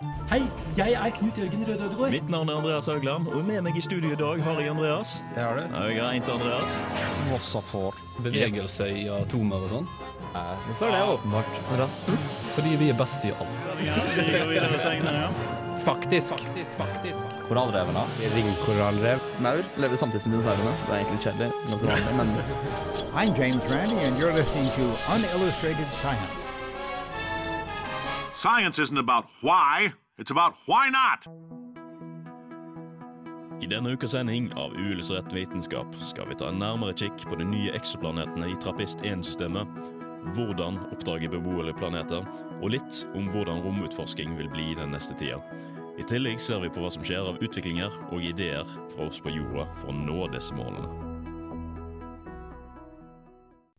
Hei, jeg er Knut Jørgen Røde Ødegård. Mitt navn er Andreas Haugland, og med meg i studio i dag har jeg Andreas. Det har du. En til Andreas. Fossafor. Bevegelse i atomer og sånn. Så er det åpenbart. Andreas. Fordi vi er best i alt. Vi går videre her, ja. Faktisk. Faktisk. Korallrevene. Ringkorallrev. Maur lever samtidig som dinosaurene. Det er egentlig kjedelig. Jeg er I'm James Randy, and you're listening to Unillustrated Science. Science isn't about why, it's about why not. I denne ukas sending av Uillustrert vitenskap skal vi ta en nærmere kikk på de nye eksoplanetene i Trappist-1-systemet, hvordan oppdage beboelige planeter, og litt om hvordan romutforsking vil bli den neste tida. I tillegg ser vi på hva som skjer av utviklinger og ideer fra oss på jorda for å nå disse målene.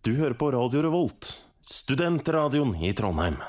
Du hører på Radio Revolt, studentradioen i Trondheim.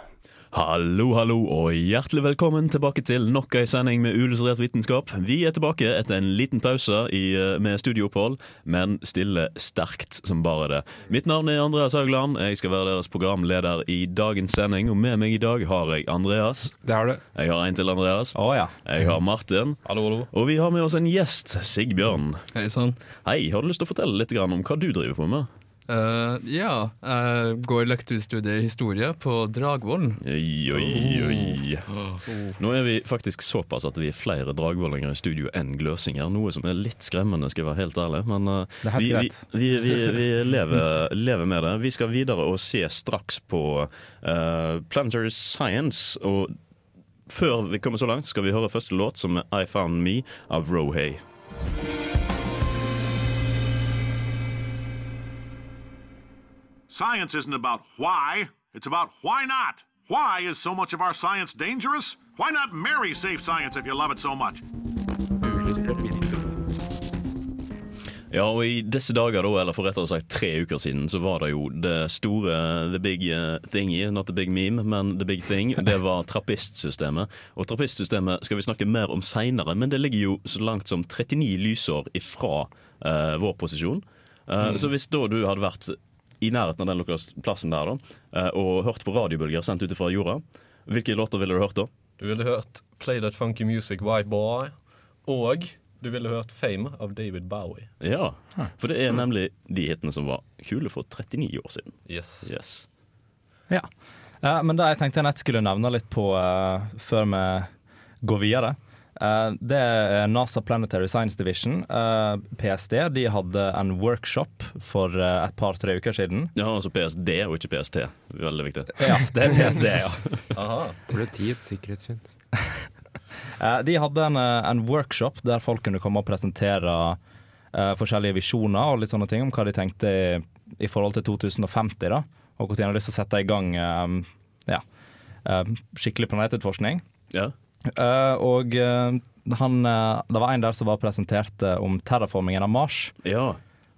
Hallo, hallo, og hjertelig velkommen tilbake til nok ei sending med Uillustrert vitenskap. Vi er tilbake etter en liten pause i, eh, med studioopphold, men stille sterkt som bare det. Mitt navn er Andreas Haugland. Jeg skal være deres programleder i dagens sending, og med meg i dag har jeg Andreas. det har du. Jeg har en til Andreas. Å ja. Jeg har Martin. Hallo, hallo. Og vi har med oss en gjest, Sigbjørn. Hei sann. Hei, har du lyst til å fortelle litt om hva du driver på med? Eh, ja, jeg går lektorstudiet i historie på Dragvollen. Oi, oi, oi. Nå er vi faktisk såpass at vi er flere dragvollinger i studio enn gløsinger. Noe som er litt skremmende, skal jeg være helt ærlig. Men uh, vi, vi, vi, vi, vi lever, lever med det. Vi skal videre og se straks på uh, Planetary Science. Og før vi kommer så langt, skal vi høre første låt, som er I Found Me av Rohay. Science isn't about why, it's about why not. Why is so much of our science dangerous? Why not marry safe science if you love it so much? Ja, og i disse dager, da, eller for rettere sagt tre uker siden, så var det jo det store the big uh, thingy, not the big meme, men the big thing. Det var trappistsystemet. Og trappistsystemet skal vi snakke mer om seinere, men det ligger jo så langt som 39 lysår ifra uh, vår posisjon. Uh, Så hvis da du hadde vært i nærheten av den plassen der da, uh, og hørt på radiobølger sendt ut fra jorda, hvilke låter ville du hørt da? Du ville hørt Play That Funky Music White Boy. Og du ville hørt Fame av David Bowie. Ja, for det er nemlig de hitene som var kule for 39 år siden. Yes. Yes. ja. ja. men det jeg tenkte jeg nett skulle nevne litt på uh, før vi går videre, eh, det er NASA Planetary Science Division, eh, PSD. De hadde en workshop for eh, et par-tre uker siden. Ja, altså PSD og ikke PST. Veldig viktig. Ja, det er PSD, ja. Aha. Politiets sikkerhetstjeneste. Eh, De hadde en, eh, en workshop der folk kunne komme og presentere uh, forskjellige visjoner og litt sånne ting om hva de tenkte i, i forhold til 2050, da. Og når de hadde lyst til å sette i gang um, ja, eh, skikkelig planetutforskning. Ja. Eh, og uh, han, uh, det var en der som var presentert eh, om terraformingen av Mars. ja.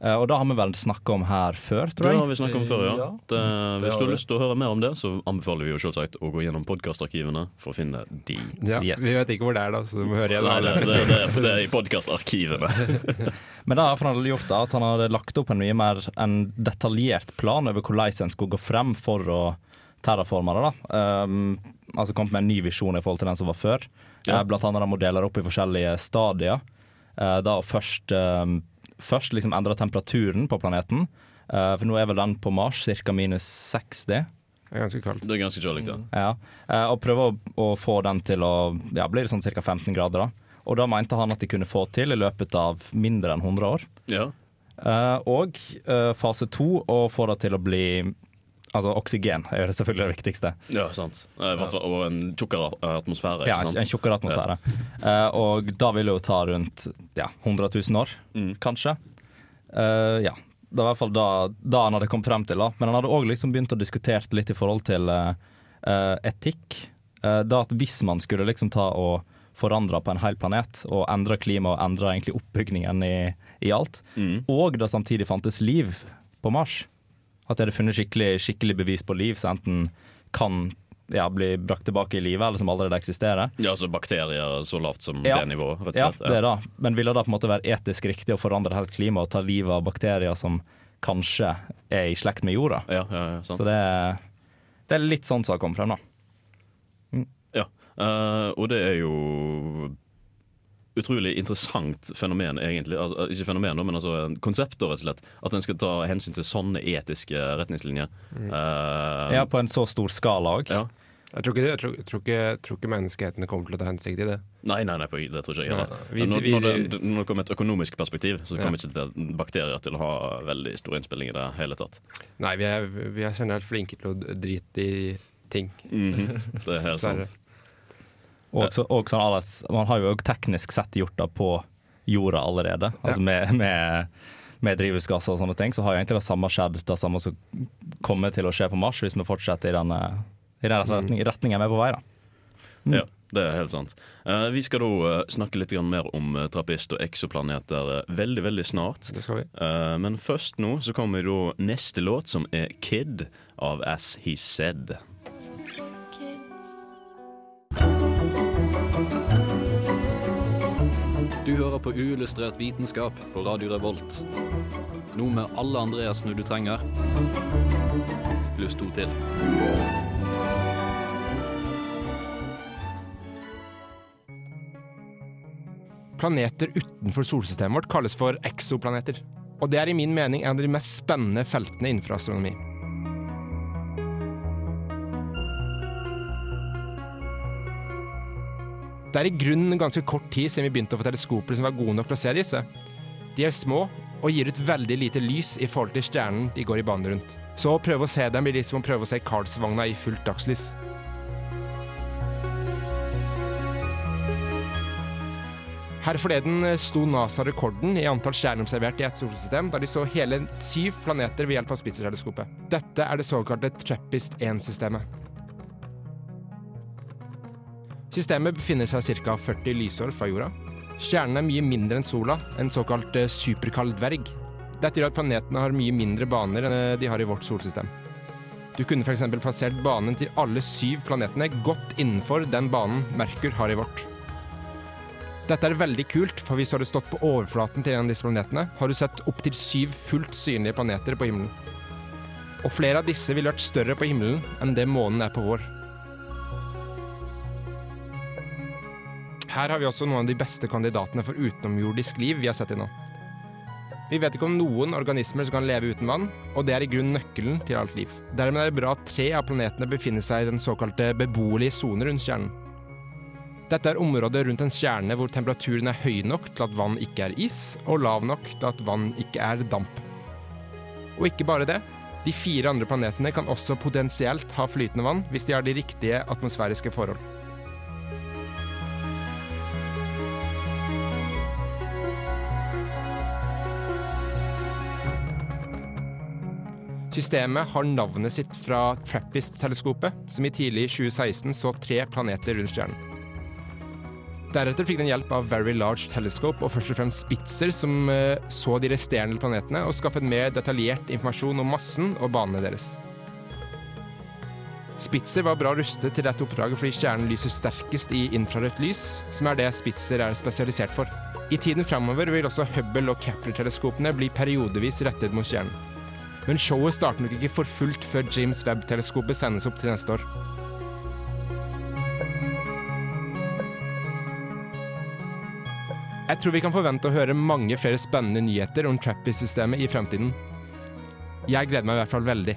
Eh, og det har vi vel snakka om her før, tror jeg. Det har vi snakket om før, ja. Ja. Det, hvis har du har lyst til å høre mer om det, så anbefaler vi jo selvsagt å gå gjennom podkastarkivene for å finne de. Ja, Yes. Vi vet ikke hvor det er, da, så du må høre igjen. Nei, det, det, det, det er i podkastarkivene. Men det har han gjort da, at han hadde lagt opp en mye mer en detaljert plan over hvordan en skulle gå frem for å terraforme det. da. Um, altså kommet med en ny visjon i forhold til den som var før. Ja. Eh, Blant annet de modeller opp i forskjellige stadier. Eh, da først, um, først liksom endre temperaturen på planeten. Eh, for nå er vel den på Mars ca. minus 60. Det er ganske kaldt. Det er ganske kjølig, ja. Ja. Eh, og prøve å, å få den til å ja, bli sånn ca. 15 grader. da. Og da mente han at de kunne få til i løpet av mindre enn 100 år. ja. Eh, og eh, fase to, å få det til å bli Altså oksygen er jo det selvfølgelig det viktigste. Ja, sant. Og en tjukkere atmosfære, Ja, ikke sant? En tjukkere atmosfære. Eh, og da vil det jo ta rundt ja, 100 000 år, Mm. kanskje. Uh, ja. Det var i hvert fall da, da han hadde kommet frem til. da Men han hadde òg liksom begynt å diskutere litt i forhold til eh, etikk. Uh, da at hvis man skulle liksom ta og forandre på en hel planet og endre klimaet og endre egentlig oppbygningen i, i alt, Mm. og det samtidig fantes liv på Mars At det hadde funnet skikkelig, skikkelig bevis på liv som enten kan ja, bli brakt tilbake i livet, eller som allerede eksisterer. Ja, altså bakterier så lavt som Ja. det nivået, rett og slett. Ja, det er det. Men vil det da på en måte være etisk riktig å forandre helt klimaet og ta livet av bakterier som kanskje er i slekt med jorda? Ja, ja, ja, sant. Så det det er litt sånn som har kommet frem, da. Ja, uh, og det er jo utrolig interessant fenomen, egentlig. Altså, ikke fenomen, men altså konsept, rett og slett. At en skal ta hensyn til sånne etiske retningslinjer. Eh, Ja, på en så stor skala òg. ja. Jeg tror ikke, jeg tror, jeg tror ikke, jeg tror ikke menneskehetene kommer til å ta hensikt i det. Nei, nei, nei, det tror ikke jeg heller. Nei, vi- Når, når, det, når det kommer et økonomisk perspektiv, så Ja. kommer ikke til- bakterier til å ha veldig stor innspilling i det hele tatt. Nei, vi er, vi er generelt flinke til å drite i ting. Mhm, Det er helt sant. Og, så, og sånn alles, man har jo òg teknisk sett gjort det på jorda allerede. Altså med, med, med drivhusgasser og sånne ting, så har jo egentlig det samme skjedd, det samme som kommer til å skje på Mars, hvis vi fortsetter i den, i den retning, retningen vi er på vei. da. Ja, det er helt sant. Uh, vi skal da uh, snakke litt grann mer om uh, trappist og eksoplaneter veldig, veldig snart. Det skal vi. Eh, men først nå så kommer da neste låt, som er 'Kid' av As He Said. Du hører på uillustrert vitenskap på Radio Revolt. Nå med alle Andreasene du trenger, pluss to til. Planeter utenfor solsystemet vårt kalles for eksoplaneter. Og det er i min mening en av de mest spennende feltene innenfor astronomi. Det er i grunnen ganske kort tid siden vi begynte å få teleskoper som var gode nok til å se disse. De er små og gir ut veldig lite lys i forhold til stjernen de går i bane rundt. Så å prøve å se dem blir litt som å prøve å se Karlsvogna i fullt dagslys. Her forleden sto NASA rekorden i antall stjerner observert i et solsystem, da de så hele syv planeter ved hjelp av Spitzer-teleskopet. Dette er det såkalte TREPPIST-1-systemet. Systemet befinner seg ca. 40 lysår fra jorda. Stjernen er mye mindre enn sola, en såkalt eh, superkald dverg. Dette gjør at planetene har mye mindre baner enn eh, de har i vårt solsystem. Du kunne f.eks. plassert banen til alle syv planetene godt innenfor den banen Merkur har i vårt. Dette er veldig kult, for hvis du hadde stått på overflaten til en av disse planetene, har du sett opptil syv fullt synlige planeter på himmelen. Og flere av disse ville vært større på himmelen enn det månen er på vår. Her har vi også noen av de beste kandidatene for utenomjordisk liv vi har sett til nå. Vi vet ikke om noen organismer som kan leve uten vann, og det er i grunnen nøkkelen til alt liv. Dermed er det bra at tre av planetene befinner seg i den såkalte beboelige sone rundt stjernen. Dette er området rundt en stjerne hvor temperaturen er høy nok til at vann ikke er is, og lav nok til at vann ikke er damp. Og ikke bare det. De fire andre planetene kan også potensielt ha flytende vann hvis de har de riktige atmosfæriske forhold. Systemet har navnet sitt fra TRAPPIST-teleskopet, som i tidlig 2016 så tre planeter rundt stjernen. Deretter fikk den hjelp av Very Large Telescope og først og fremst Spitzer, som eh, så de resterende planetene og skaffet mer detaljert informasjon om massen og banene deres. Spitzer var bra rustet til dette oppdraget fordi stjernen lyser sterkest i infrarødt lys, som er det Spitzer er spesialisert for. I tiden framover vil også Hubble- og Kepler-teleskopene bli periodevis rettet mot stjernen. Men showet starter nok ikke for fullt før James Webb-teleskopet sendes opp til neste år. Jeg tror vi kan forvente å høre mange flere spennende nyheter om Trappist-systemet i fremtiden. Jeg gleder meg i hvert fall veldig.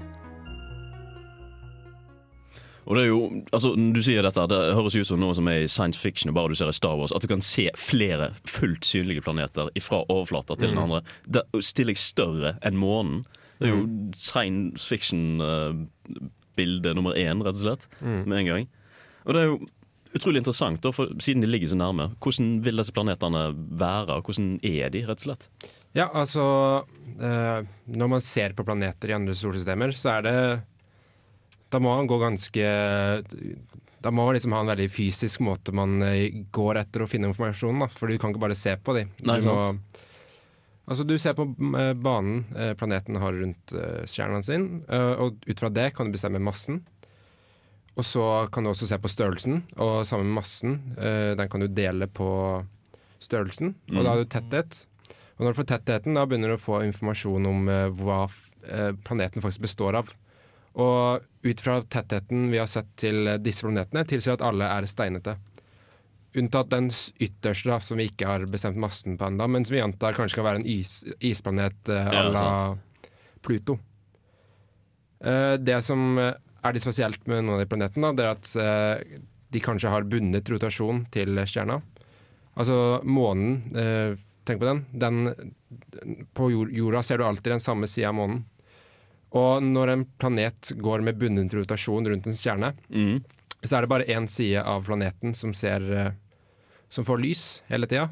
Og det er jo, altså Du sier dette, det høres ut som noe som er i science fiction, bare du ser i Star Wars. At du kan se flere fullt synlige planeter fra overflata til den Mm. andre. Det stiller jeg større enn månen. Det er jo science fiction-bilde nummer én, rett og slett, Mm. med en gang. Og det er jo utrolig interessant, da, for siden de ligger så nærme. Hvordan vil disse planetene være? og Hvordan er de, rett og slett? Ja, altså eh, Når man ser på planeter i andre solsystemer, så er det Da må man gå ganske Da må man liksom ha en veldig fysisk måte man eh, går etter å finne informasjonen, da. For du kan ikke bare se på dem. Nei, du, må, sant. Altså, du ser på eh, banen eh, planeten har rundt eh, stjernen sin, og ut fra det kan du bestemme massen. Og så kan du også se på størrelsen, og sammen med massen, den kan du dele på størrelsen, og Mm. da har du tetthet. Og når du får tettheten, da begynner du å få informasjon om hva planeten faktisk består av. Og ut fra tettheten vi har sett til disse planetene, tilsier at alle er steinete. Unntatt den ytterste, da, som vi ikke har bestemt massen på ennå, men som vi antar kanskje kan være en is, isplanet à Ja, la ja, Pluto. Uh, det som eh, er litt spesielt med noen av de planetene, da, det er at uh, de kanskje har bundet rotasjon til stjerna. Altså månen, uh, tenk på den. den på jord, jorda ser du alltid den samme sida av månen. Og når en planet går med bundet rotasjon rundt en stjerne, Mm. så er det bare én side av planeten som ser som får lys hele tida.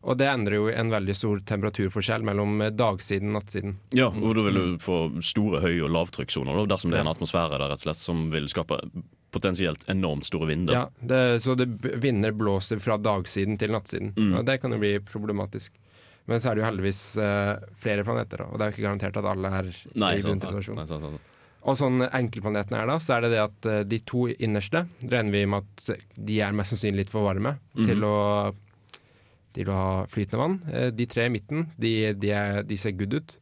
Og det endrer jo en veldig stor temperaturforskjell mellom dagsiden og nattsiden. Ja, og da vil du få store høy- og lavtrykkssoner dersom det er en atmosfære der rett og slett som vil skape potensielt enormt store vinder. Ja, det, så det vinder blåser fra dagsiden til nattsiden. Mm. Og det kan jo bli problematisk. Men så er det jo heldigvis uh, flere planeter, og det er jo ikke garantert at alle er Nei, i sant, bundet Og sånn enkeltplanetene er da, så er det det at eh, de to innerste regner vi med at de er mest sannsynlig litt for varme Mhm. til, å, til å ha flytende vann. Eh, De tre i midten, de, de, er, de ser good ut.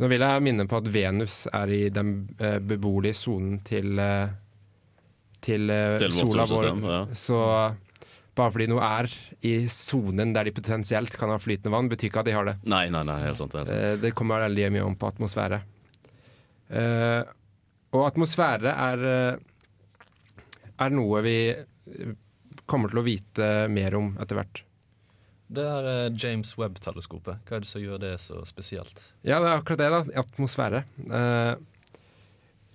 Nå vil jeg minne på at Venus er i den eh, beboelige sonen til, til, sola vår. ja. Så bare fordi noe er i sonen der de potensielt kan ha flytende vann, betyr ikke at de har det. Nei, nei, nei, helt sant. Helt sant. Det kommer veldig mye om på atmosfære. Eh, og atmosfære er, eh, er noe vi eh, kommer til å vite mer om etter hvert. Det er James Webb-teleskopet. Hva er det som gjør det så spesielt? Ja, det er akkurat det, da. Atmosfære. Eh,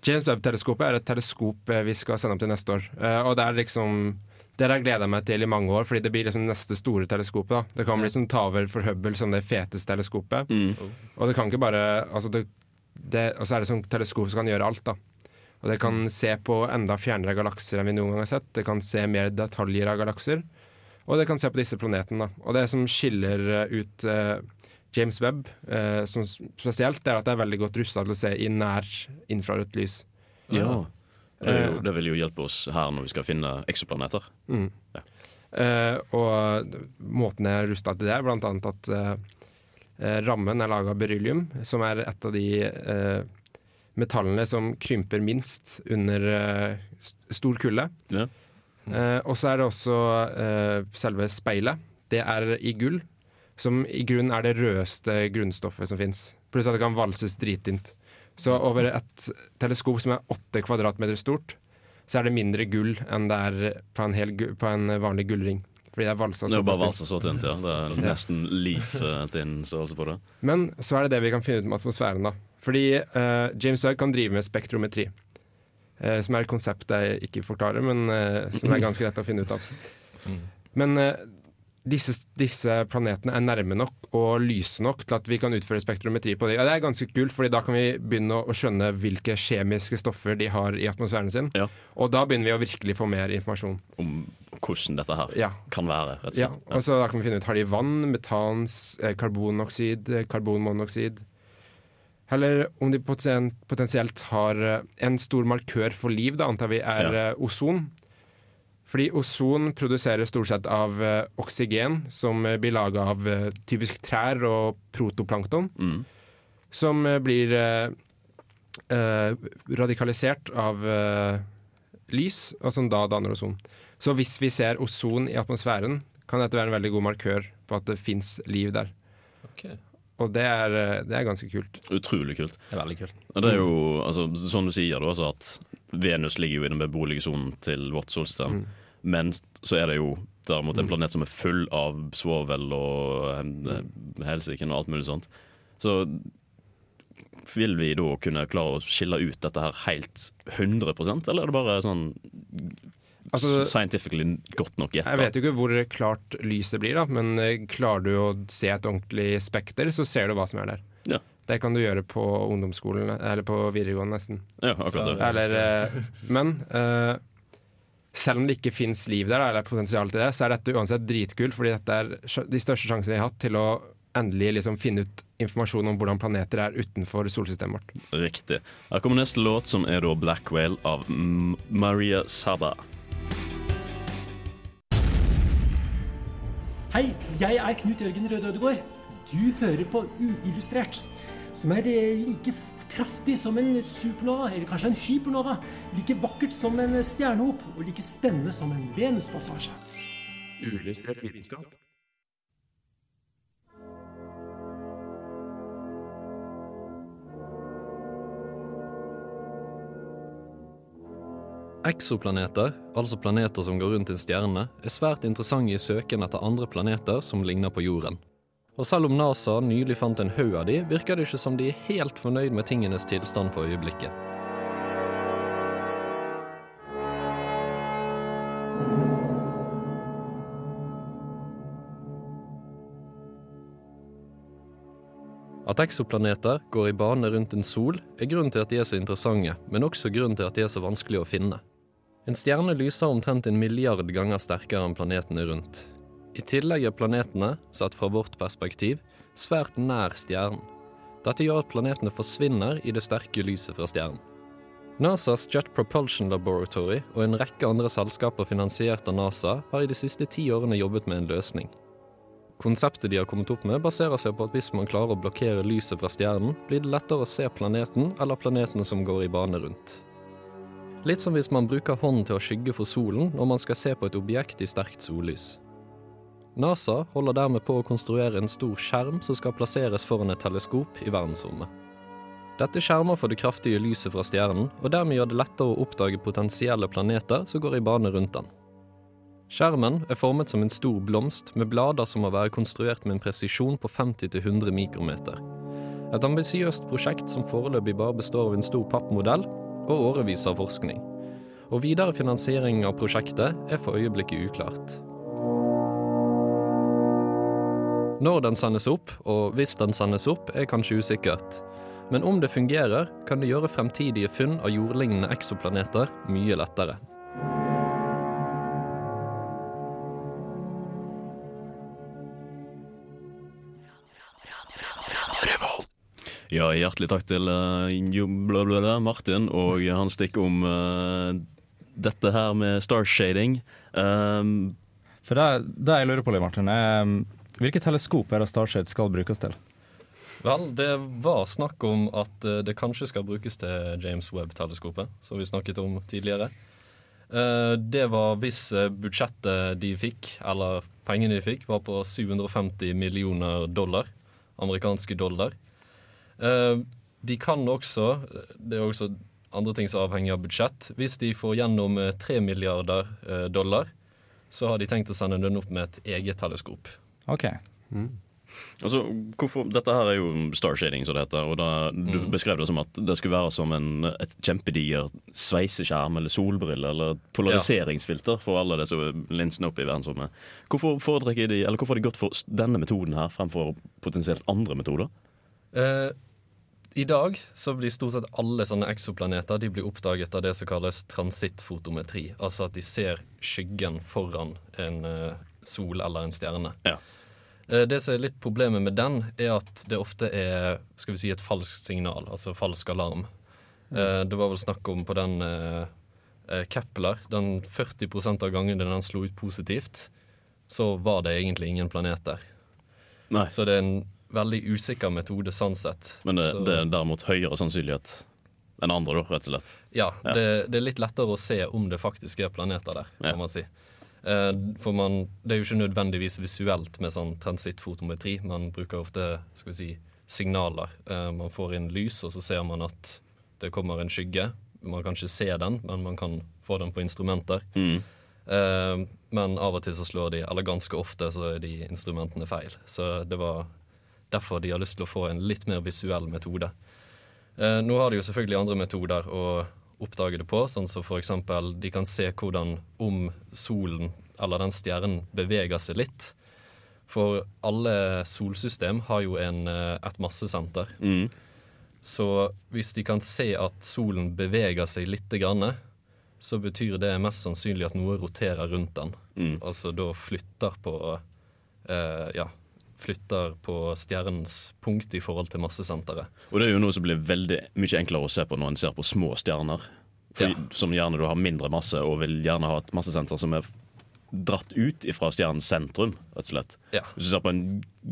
James Webb-teleskopet er et teleskop vi skal sende opp til neste år. Eh, og det er liksom det har jeg gleda meg til i mange år, fordi det blir liksom neste store teleskopet. da. Det kan liksom ta over for Hubble som det feteste teleskopet. Mm. Og det kan ikke bare altså det, det, Og så er det sånn teleskop som kan gjøre alt, da. Og det kan se på enda fjernere galakser enn vi noen gang har sett. Det kan se mer detaljer av galakser. Og det kan se på disse planetene. da. Og det som skiller eh, ut eh, James Webb eh, som spesielt, det er at det er veldig godt rusta til å se i nær infrarødt lys. Ja. Det, er jo, Eh, det vil jo hjelpe oss her når vi skal finne eksoplaneter. Mm. Eh, og måten jeg er rusta til det, er blant annet at eh, rammen er laga av beryllium, som er et av de eh, metallene som krymper minst under eh, stor kulde. Ja. Eh, og så er det også eh, selve speilet. Det er i gull, som i grunnen er det rødeste grunnstoffet som fins. Pluss at det kan valses dritdynt. Så over et teleskop som er åtte kvadratmeter stort, så er det mindre gull enn det er på en, hel, på en vanlig gullring. Fordi det er valsa Det er bare valsa så tynt, ja. Det er nesten leaf-tynn størrelse på det. Men så er det det vi kan finne ut om atmosfæren, da. Fordi uh, James Webb kan drive med spektrometri. Uh, som er et konsept jeg ikke forklarer, men uh, som er ganske lett å finne ut av. Men eh, disse, disse planetene er nærme nok og lyse nok til at vi kan utføre spektrometri på dem. Og det er ganske kult, fordi da kan vi begynne å, å skjønne hvilke kjemiske stoffer de har i atmosfæren sin. Ja. Og da begynner vi å virkelig få mer informasjon. Om hvordan dette her Ja. kan være, rett og slett. Ja, og så kan vi finne ut Har de vann, metan, eh, karbonoksid, eh, karbonmonoksid Eller om de potensielt har eh, en stor markør for liv, da antar vi er Ja. ozon. Fordi ozon produseres stort sett av oksygen, som blir laga av typisk trær og protoplankton. Mm. Som blir eh, radikalisert av eh, lys, og som da danner ozon. Så hvis vi ser ozon i atmosfæren, kan dette være en veldig god markør på at det fins liv der. Og det er, det er ganske kult. Utrolig kult. Det er veldig kult. Det er jo, altså, sånn du sier, da, altså at Venus ligger jo i den beboelige sonen til vårt solsystem. Mm. Men så er det jo derimot en planet som er full av svovel og eh, helsike og alt mulig sånt. Så vil vi da kunne klare å skille ut dette her helt 100% eller er det bare sånn Altså- scientifically godt nok gjetta? Jeg vet jo ikke hvor klart lyset blir, da, men eh, klarer du å se et ordentlig spekter, så ser du hva som er der. Ja. Det kan du gjøre på ungdomsskolen, eller på videregående nesten. Ja, akkurat det. Eller, eh, men uh, selv om det ikke fins liv der, eller potensial til det, så er dette uansett dritkult, fordi dette er de største sjansene vi har hatt til å endelig liksom finne ut informasjon om hvordan planeter er utenfor solsystemet vårt. Riktig. Her kommer neste låt, som er da 'Black Whale' av Maria Saba. Hei, jeg er Knut Jørgen Røde Ødegård. Du hører på Uillustrert, som er eh, like kraftig som en supernova, eller kanskje en hypernova. Like vakkert som en stjernehop, og like spennende som en Venuspassasje. Uillustrert vitenskap. Eksoplaneter, altså planeter som går rundt en stjerne, er svært interessante i søken etter andre planeter som ligner på jorden. Og selv om NASA nylig fant en haug av de, virker det ikke som de er helt fornøyd med tingenes tilstand for øyeblikket. At eksoplaneter går i bane rundt en sol, er grunnen til at de er så interessante, men også grunnen til at de er så vanskelig å finne. En stjerne lyser omtrent en milliard ganger sterkere enn planetene rundt. I tillegg er planetene, sett fra vårt perspektiv, svært nær stjernen. Dette gjør at planetene forsvinner i det sterke lyset fra stjernen. NASAs Jet Propulsion Laboratory og en rekke andre selskaper finansiert av NASA har i de siste ti årene jobbet med en løsning. Konseptet de har kommet opp med, baserer seg på at hvis man klarer å blokkere lyset fra stjernen, blir det lettere å se planeten eller planetene som går i bane rundt. Litt som hvis man bruker hånden til å skygge for solen når man skal se på et objekt i sterkt sollys. NASA holder dermed på å konstruere en stor skjerm som skal plasseres foran et teleskop i verdensrommet. Dette skjermer for det kraftige lyset fra stjernen, og dermed gjør det lettere å oppdage potensielle planeter som går i bane rundt den. Skjermen er formet som en stor blomst med blader som må være konstruert med en presisjon på 50-100 mikrometer. Et ambisiøst prosjekt som foreløpig bare består av en stor pappmodell og årevis av forskning. Og videre finansiering av prosjektet er for øyeblikket uklart. Når den sendes opp, og hvis den sendes opp, er kanskje usikkert. Men om det fungerer, kan det gjøre fremtidige funn av jordlignende eksoplaneter mye lettere. Ja, hjertelig takk til uh, jo, bla, bla, bla, Martin og hans stikk om uh, dette her med starshading. Um, For det, det jeg lurer på, Martin, er um, hvilket teleskop er det Starshade skal brukes til? Vel, det var snakk om at uh, det kanskje skal brukes til James Webb-teleskopet, som vi snakket om tidligere. Det var hvis budsjettet de fikk, eller pengene de fikk, var på 750 millioner dollar. Amerikanske dollar. Uh, de kan også Det er også andre ting som avhenger av budsjett. Hvis de får gjennom 3 milliarder dollar, så har de tenkt å sende den opp med et eget teleskop. Ok. Mm. Altså, hvorfor, dette her er jo starshading, som det heter. Og da, Du Mm. beskrev det som at det skulle være som en, et kjempediger sveiseskjerm eller solbrille eller et polariseringsfilter for alle disse linsene oppe i verdensrommet. Hvorfor foretrekker de, eller hvorfor har de gått for denne metoden her fremfor potensielt andre metoder? Eh, I dag så blir stort sett alle sånne eksoplaneter De blir oppdaget av det som kalles transittfotometri. Altså at de ser skyggen foran en eh, sol eller en stjerne. Eh, det som er litt problemet med den, er at det ofte er skal vi si, et falskt signal, altså falsk alarm. Eh, det var vel snakk om på den Kepler, den 40 av gangene den slo ut positivt, så var det egentlig ingen planet der. Så det er en veldig usikker metode sånn sett. Men det, Så- det er derimot høyere sannsynlighet enn andre, da, rett og slett. Ja, Ja. Det, det er litt lettere å se om det faktisk er planeter der, kan man si. Eh, for man, det er jo ikke nødvendigvis visuelt med sånn transittfotometri. Man bruker ofte skal vi si, signaler. Eh, man får inn lys, og så ser man at det kommer en skygge. Man kan ikke se den, men man kan få den på instrumenter. Mm. Eh, men av og til så slår de, eller ganske ofte, så er de instrumentene feil. Så det var derfor de har lyst til å få en litt mer visuell metode. Eh, nå har de jo selvfølgelig andre metoder å oppdage det på, sånn som for eksempel de kan se hvordan om solen eller den stjernen beveger seg litt. For alle solsystem har jo en, eh, et massesenter. Mm. Så hvis de kan se at solen beveger seg litt, grann, så betyr det mest sannsynlig at noe roterer rundt den. Mm. Altså da flytter på eh, Ja, flytter på stjernens punkt i forhold til massesenteret. Og det er jo noe som blir veldig mye enklere å se på når en ser på små stjerner. For, Som gjerne du har mindre masse og vil gjerne ha et massesenter som er dratt ut fra stjernens sentrum, rett og slett. Ja. Hvis du ser på en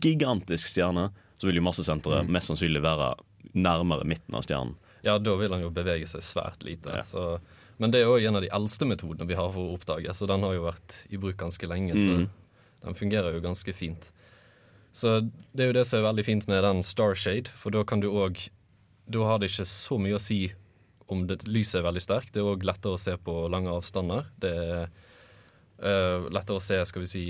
gigantisk stjerne, så vil jo massesenteret Mm. mest sannsynlig være nærmere midten av stjernen. Ja, da vil han jo bevege seg svært lite. Så, men det er òg en av de eldste metodene vi har for å oppdage, så den har jo vært i bruk ganske lenge. Så Mm. den fungerer jo ganske fint. Så det er jo det som er veldig fint med den Starshade, for da kan du òg Da har det ikke så mye å si om det, lyset er veldig sterkt. Det er òg lettere å se på lange avstander. Det er uh, lettere å se, skal vi si,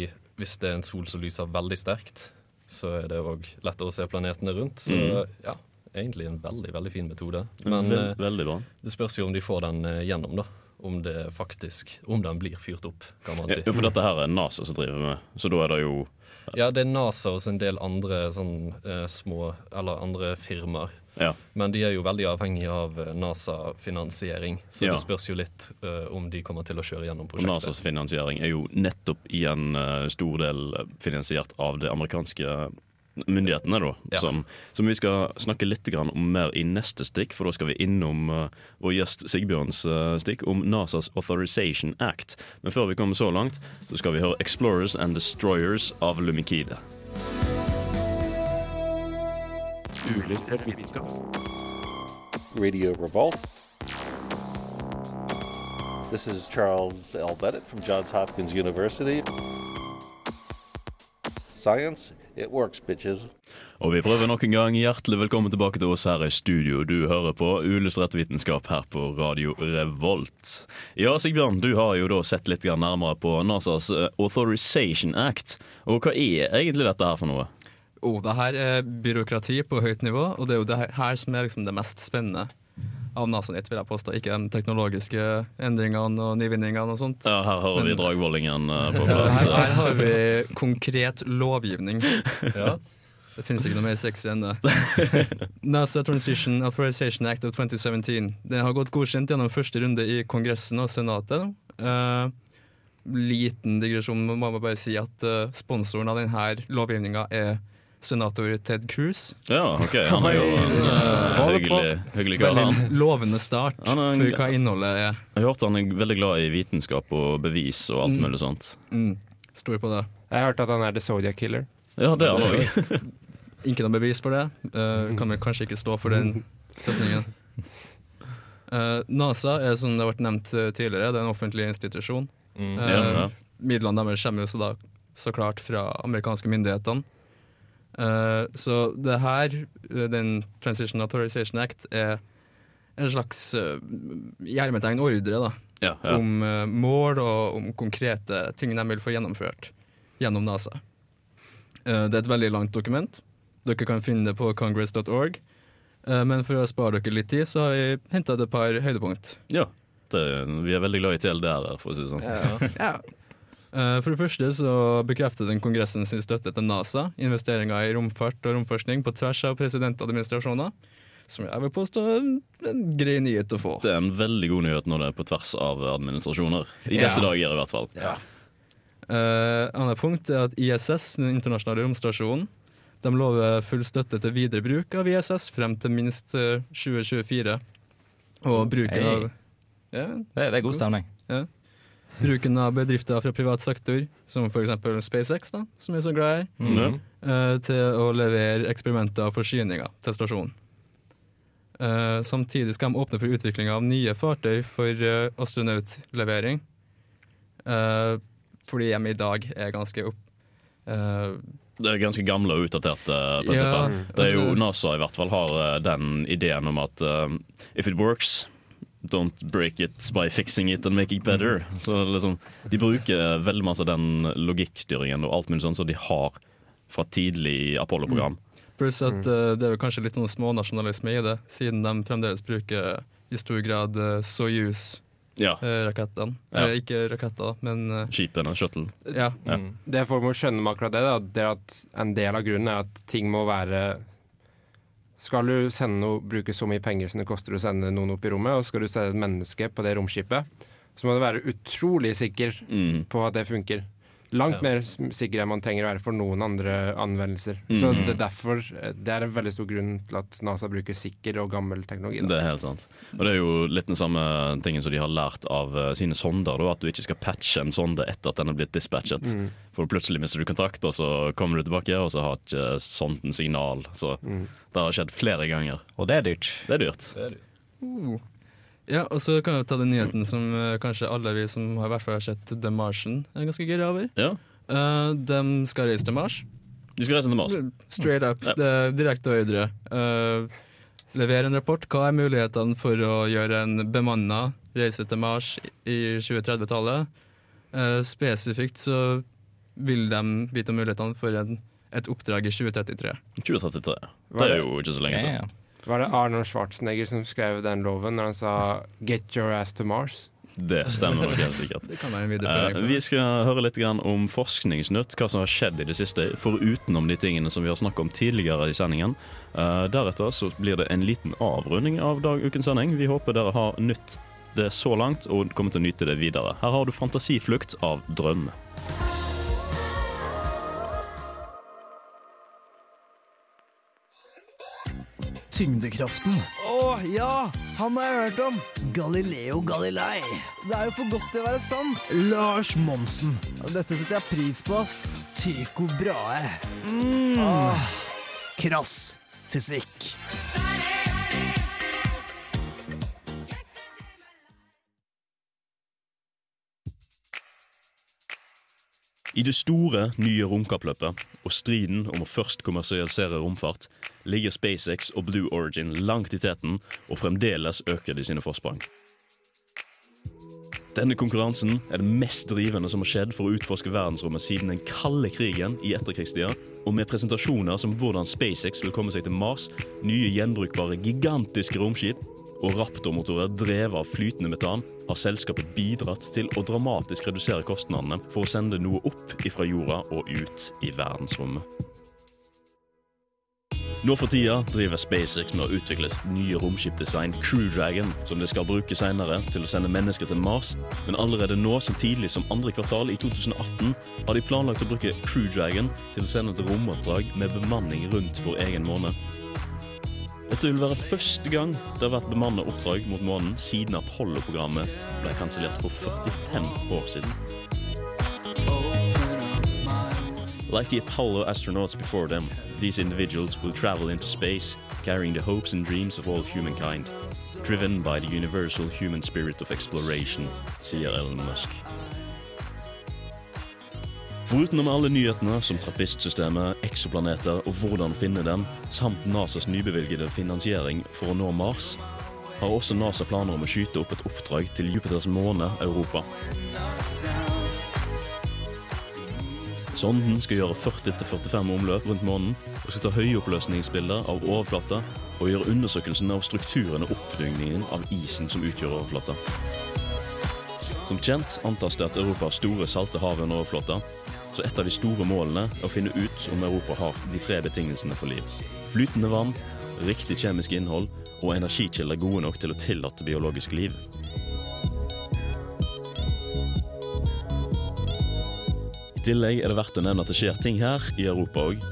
hvis det er en sol som lyser veldig sterkt, så er det òg lettere å se planetene rundt. Så Mm. ja, egentlig en veldig, veldig fin metode. Men, eh, veldig bra. det spørs jo om de får den eh, gjennom, da. Om det faktisk Om den blir fyrt opp, kan man si. Ja, for dette her er NASA som driver med, så da er det jo Ja, det er NASA og en del andre sånn eh, små Eller andre firmaer. Ja. Men de er jo veldig avhengig av eh, NASA-finansiering, så Ja. det spørs jo litt uh, om de kommer til å kjøre gjennom prosjektet. NASAs finansiering er jo nettopp i en uh, stor del finansiert av det amerikanske myndighetene, da. Ja. Som, som vi skal snakke litt grann om mer i neste stikk, for da skal vi innom uh, vår gjest Sigbjørns uh, stikk om NASAs Authorization Act. Men før vi kommer så langt, så skal vi høre 'Explorers and Destroyers' av Lumikide. Radio Revolt. This is Charles L. Bennett from Johns Hopkins University. Science, works, bitches. Og vi prøver nok en gang. Hjertelig velkommen tilbake til oss her i studio. Du hører på Uillustrert vitenskap her på Radio Revolt. Ja, Sigbjørn, du har jo da sett litt nærmere på NASAs eh, Authorization Act. Og hva er egentlig dette her for noe? Oh, det her er byråkrati på høyt nivå, og det er jo det her som er liksom det mest spennende av NASA nytt, vil jeg påstå. Ikke de teknologiske endringene og nyvinningene og sånt. Ja, her hører vi Dragvollingen på på Ja, plass. her, her har vi konkret lovgivning. Ja. Det finnes ikke noe mer sexy enn det. NASA Transition Authorization Act of 2017. Den har gått godkjent gjennom første runde i Kongressen og Senatet. Uh, liten digresjon, må man bare si at uh, sponsoren av denne lovgivninga er senator Ted Cruz. Ja, ok. Han er jo en uh, hyggelig, hyggelig kar. Veldig lovende start Han er en- for hva innholdet er. Jeg har hørt han er veldig glad i vitenskap og bevis og alt Mm. mulig sånt. Mm, Stor på det. Jeg har hørt at han er The Zodiac Killer. Ja, det er han òg. Ikke noe bevis for det. Uh, kan vel kanskje ikke stå for den setningen. Uh, NASA er som det har vært nevnt tidligere, det er en offentlig institusjon. Mm. Uh, Ja, ja. Midlene deres kommer jo så, da, så klart fra amerikanske myndighetene. Eh, så det her, eh, den Transition Authorization Act, er en slags uh, gjermetegn ordre da, Ja, ja. om uh, mål og om konkrete ting de vil få gjennomført gjennom NASA. Uh, det er et veldig langt dokument. Dere kan finne det på congress.org. Eh, men for å spare dere litt tid, så har jeg henta et par høydepunkt. ja. Det, vi er veldig glad i TLDR her, for å si det sånn. Ja. Eh, For det første så bekreftet den Kongressen sin støtte til NASA, investeringer i romfart og romforskning på tvers av presidentadministrasjoner, som jeg vil påstå er en- grei nyhet å få. Det er en veldig god nyhet når det er på tvers av administrasjoner. I disse Ja. dager, i hvert fall. Ja. Uh, annet punkt er at ISS, den internasjonale romstasjonen, de lover full støtte til videre bruk av ISS frem til minst eh, 2024. Og bruken hey. av ja, Det, det er god stemning. Ja. Bruken av bedrifter fra privat sektor, som f.eks. SpaceX, da, som er så glad i, mm. uh, til å levere eksperimenter og forsyninger til stasjonen. Uh, samtidig skal de åpne for utvikling av nye fartøy for uh, astronautlevering. Uh, fordi de i dag er ganske opp... Det er ganske gamle og utdaterte prinsipper. Ja, det er jo altså- NASA i hvert fall har den ideen om at if it works Don't break it by fixing it and make it better. Så liksom, De bruker veldig masse den logikkstyringen og alt mulig sånn som de har fra tidlig Apollo-program. Pluss at uh, det er vel kanskje litt sånn smånasjonalisme i det, siden de fremdeles bruker i stor grad uh, Soyuz-rakettene. Ja. Eller ikke raketter, men eh, Skipene, shuttle. ja. Ja. Det folk må skjønne med akkurat det, da, det er at en del av grunnen er at ting må være Skal du sende noe, bruke så mye penger som det koster å sende noen opp i rommet, og skal du sende et menneske på det romskipet, så må du være utrolig sikker Mm. på at det funker. Langt Ja. mer sikker enn man trenger å være for noen andre anvendelser. Så Mhm. det er derfor eh, Det er en veldig stor grunn til at NASA bruker sikker og gammel teknologi. Da. Det er helt sant. Og det er jo litt den samme tingen som de har lært av eh, sine sonder. Da, at du ikke skal patche en sonde etter at den er blitt dispatchet. Mm. For plutselig mister du kontakt, og så kommer du tilbake, og så har ikke sonden signal. Så Mm. det har skjedd flere ganger. Og det er dyrt. Det er dyrt. Det er dyrt. Uh. Ja, og så kan vi ta den nyheten som eh, kanskje alle vi som har, i hvert fall har sett The Martian, er ganske gira over. Ja. Eh, de skal reise til Mars. De skal reise til Mars. Straight up. Ja. Det er direkte ordre. Uh, levere en rapport. Hva er mulighetene for å gjøre en bemanna reise til Mars i 2030-tallet? Eh, spesifikt så vil de vite om mulighetene for en, et oppdrag i 2033. 2033. Det er er jo ikke så lenge til. Var det Arnold Schwarzenegger som skrev den loven når han sa 'Get your ass to Mars'? Det stemmer nok helt sikkert. Eh, vi skal høre litt om forskningsnytt, hva som har skjedd i det siste, foruten om de tingene som vi har snakket om tidligere i sendingen. Eh, deretter så blir det en liten avrunding av dag ukens sending. Vi håper dere har nytt det så langt og kommer til å nyte det videre. Her har du 'Fantasiflukt' av Drøm. Tyngdekraften. Å ja! Han har jeg hørt om. Galileo Galilei. Det er jo for godt til å være sant. Lars Monsen. Dette setter jeg pris på, ass. Tycho Brahe. Mm. Ah. Krass fysikk. I det store, nye romkappløpet og striden om å først kommersialisere romfart, ligger SpaceX og Blue Origin langt i teten, og fremdeles øker de sine forsprang. Denne konkurransen er det mest drivende som har skjedd for å utforske verdensrommet siden den kalde krigen i etterkrigstida, og med presentasjoner som hvordan SpaceX vil komme seg til Mars, nye gjenbrukbare gigantiske romskip og Raptor-motorer drevet av flytende metan, har selskapet bidratt til å dramatisk redusere kostnadene for å sende noe opp ifra jorda og ut i verdensrommet. Nå for tida driver SpaceX med å utvikle sitt nye romskipdesign Crew Dragon, som de skal bruke senere til å sende mennesker til Mars. Men allerede nå, så tidlig som andre kvartal i 2018, har de planlagt å bruke Crew Dragon til å sende et romoppdrag med bemanning rundt vår egen måne. Dette vil være første gang det har vært bemannet oppdrag mot månen siden Apollo-programmet ble kansellert for 45 år siden. Like the Apollo astronauts before them, these individuals will travel into space, carrying the hopes and dreams of all humankind, driven by the universal human spirit of exploration, sier Elon Musk. Foruten om alle nyhetene som trappistsystemet, eksoplaneter og hvordan finne dem, samt NASAs nybevilgede finansiering for å nå Mars, har også NASA planer om å skyte opp et oppdrag til Jupiters måne, Europa. Sonden skal gjøre 40-45 omløp rundt månen og skal ta høyoppløsningsbilder av overflata og gjøre undersøkelsen av strukturen og oppdygningen av isen som utgjør overflata. Som kjent antas det at Europa har store salte hav under overflata, så et av de store målene er å finne ut om Europa har de tre betingelsene for liv. Flytende vann, riktig kjemisk innhold og energikilder gode nok til å tillate biologisk liv. I tillegg er det verdt å nevne at det skjer ting her i Europa òg.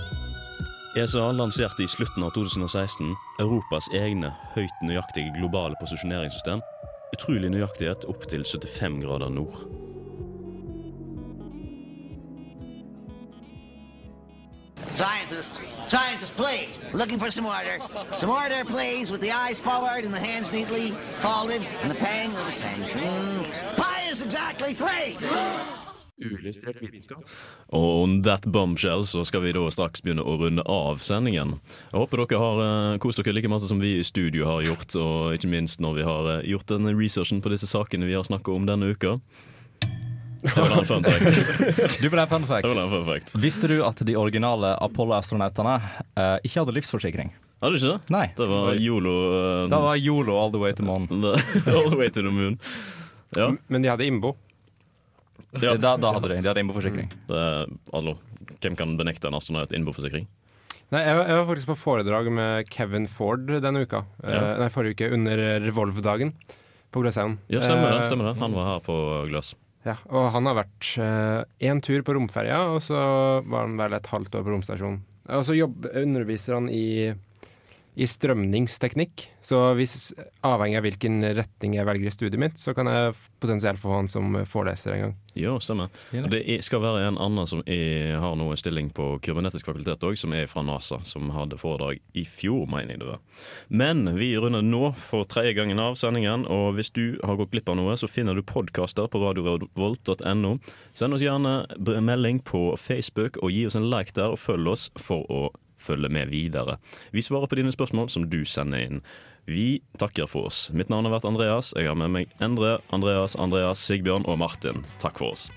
ESA lanserte i slutten av 2016 Europas egne høyt nøyaktige globale posisjoneringssystem. Utrolig nøyaktighet opp til 75 grader nord. Scientists, please. Looking for some order. Some order, please, with the eyes forward and the hands neatly folded and the pang of attention. Pi is exactly three. Uillustrert vitenskap. On that bombshell så skal vi da straks begynne å runde av sendingen. Jeg håper dere har eh, kost dere like masse som vi i studio har gjort, og ikke minst når vi har eh, gjort denne researchen på disse sakene vi har snakket om denne uka. Det var en fun fact. Du ble en fun fact. Det var en fun fact. Visste du at de originale Apollo-astronautene eh, ikke hadde livsforsikring? Hadde du ikke det? Nei. Det var Yolo Uh, Det var Yolo all the way to moon. all the way to the moon. Ja. Men de hadde innbo. Ja. Da, da hadde de, de hadde innboforsikring. Det, allo, hvem kan benekte en astronaut innboforsikring? Nei, jeg, var- jeg var faktisk på foredrag med Kevin Ford denne uka. Ja. Uh, nei, forrige uke, under Revolve-dagen på Gløshaugen. Ja, stemmer det. Eh, stemmer det Han var her på Gløs. Ja, og han har vært én tur på romferja, og så var han vel et halvt år på romstasjonen. Og så jobb, underviser han i, i strømningsteknikk. Så hvis, avhengig av hvilken retning jeg velger i studiet mitt, så kan jeg potensielt få han som foreleser en gang. Ja, stemmer. Og det skal være en annen som er, har noe stilling på kybernetisk fakultet òg, som er fra NASA, som hadde foredrag i fjor, mener jeg det var. Men vi runder nå for tredje gangen av sendingen, og hvis du har gått glipp av noe, så finner du podkaster på radiorevolt.no. Send oss gjerne melding på Facebook, og gi oss en like der, og følg oss for å følge med videre. Vi svarer på dine spørsmål som du sender inn. Vi takker for oss. Mitt navn har vært Andreas. Jeg har med meg Endre, Andreas, Andreas, Sigbjørn og Martin. Takk for oss.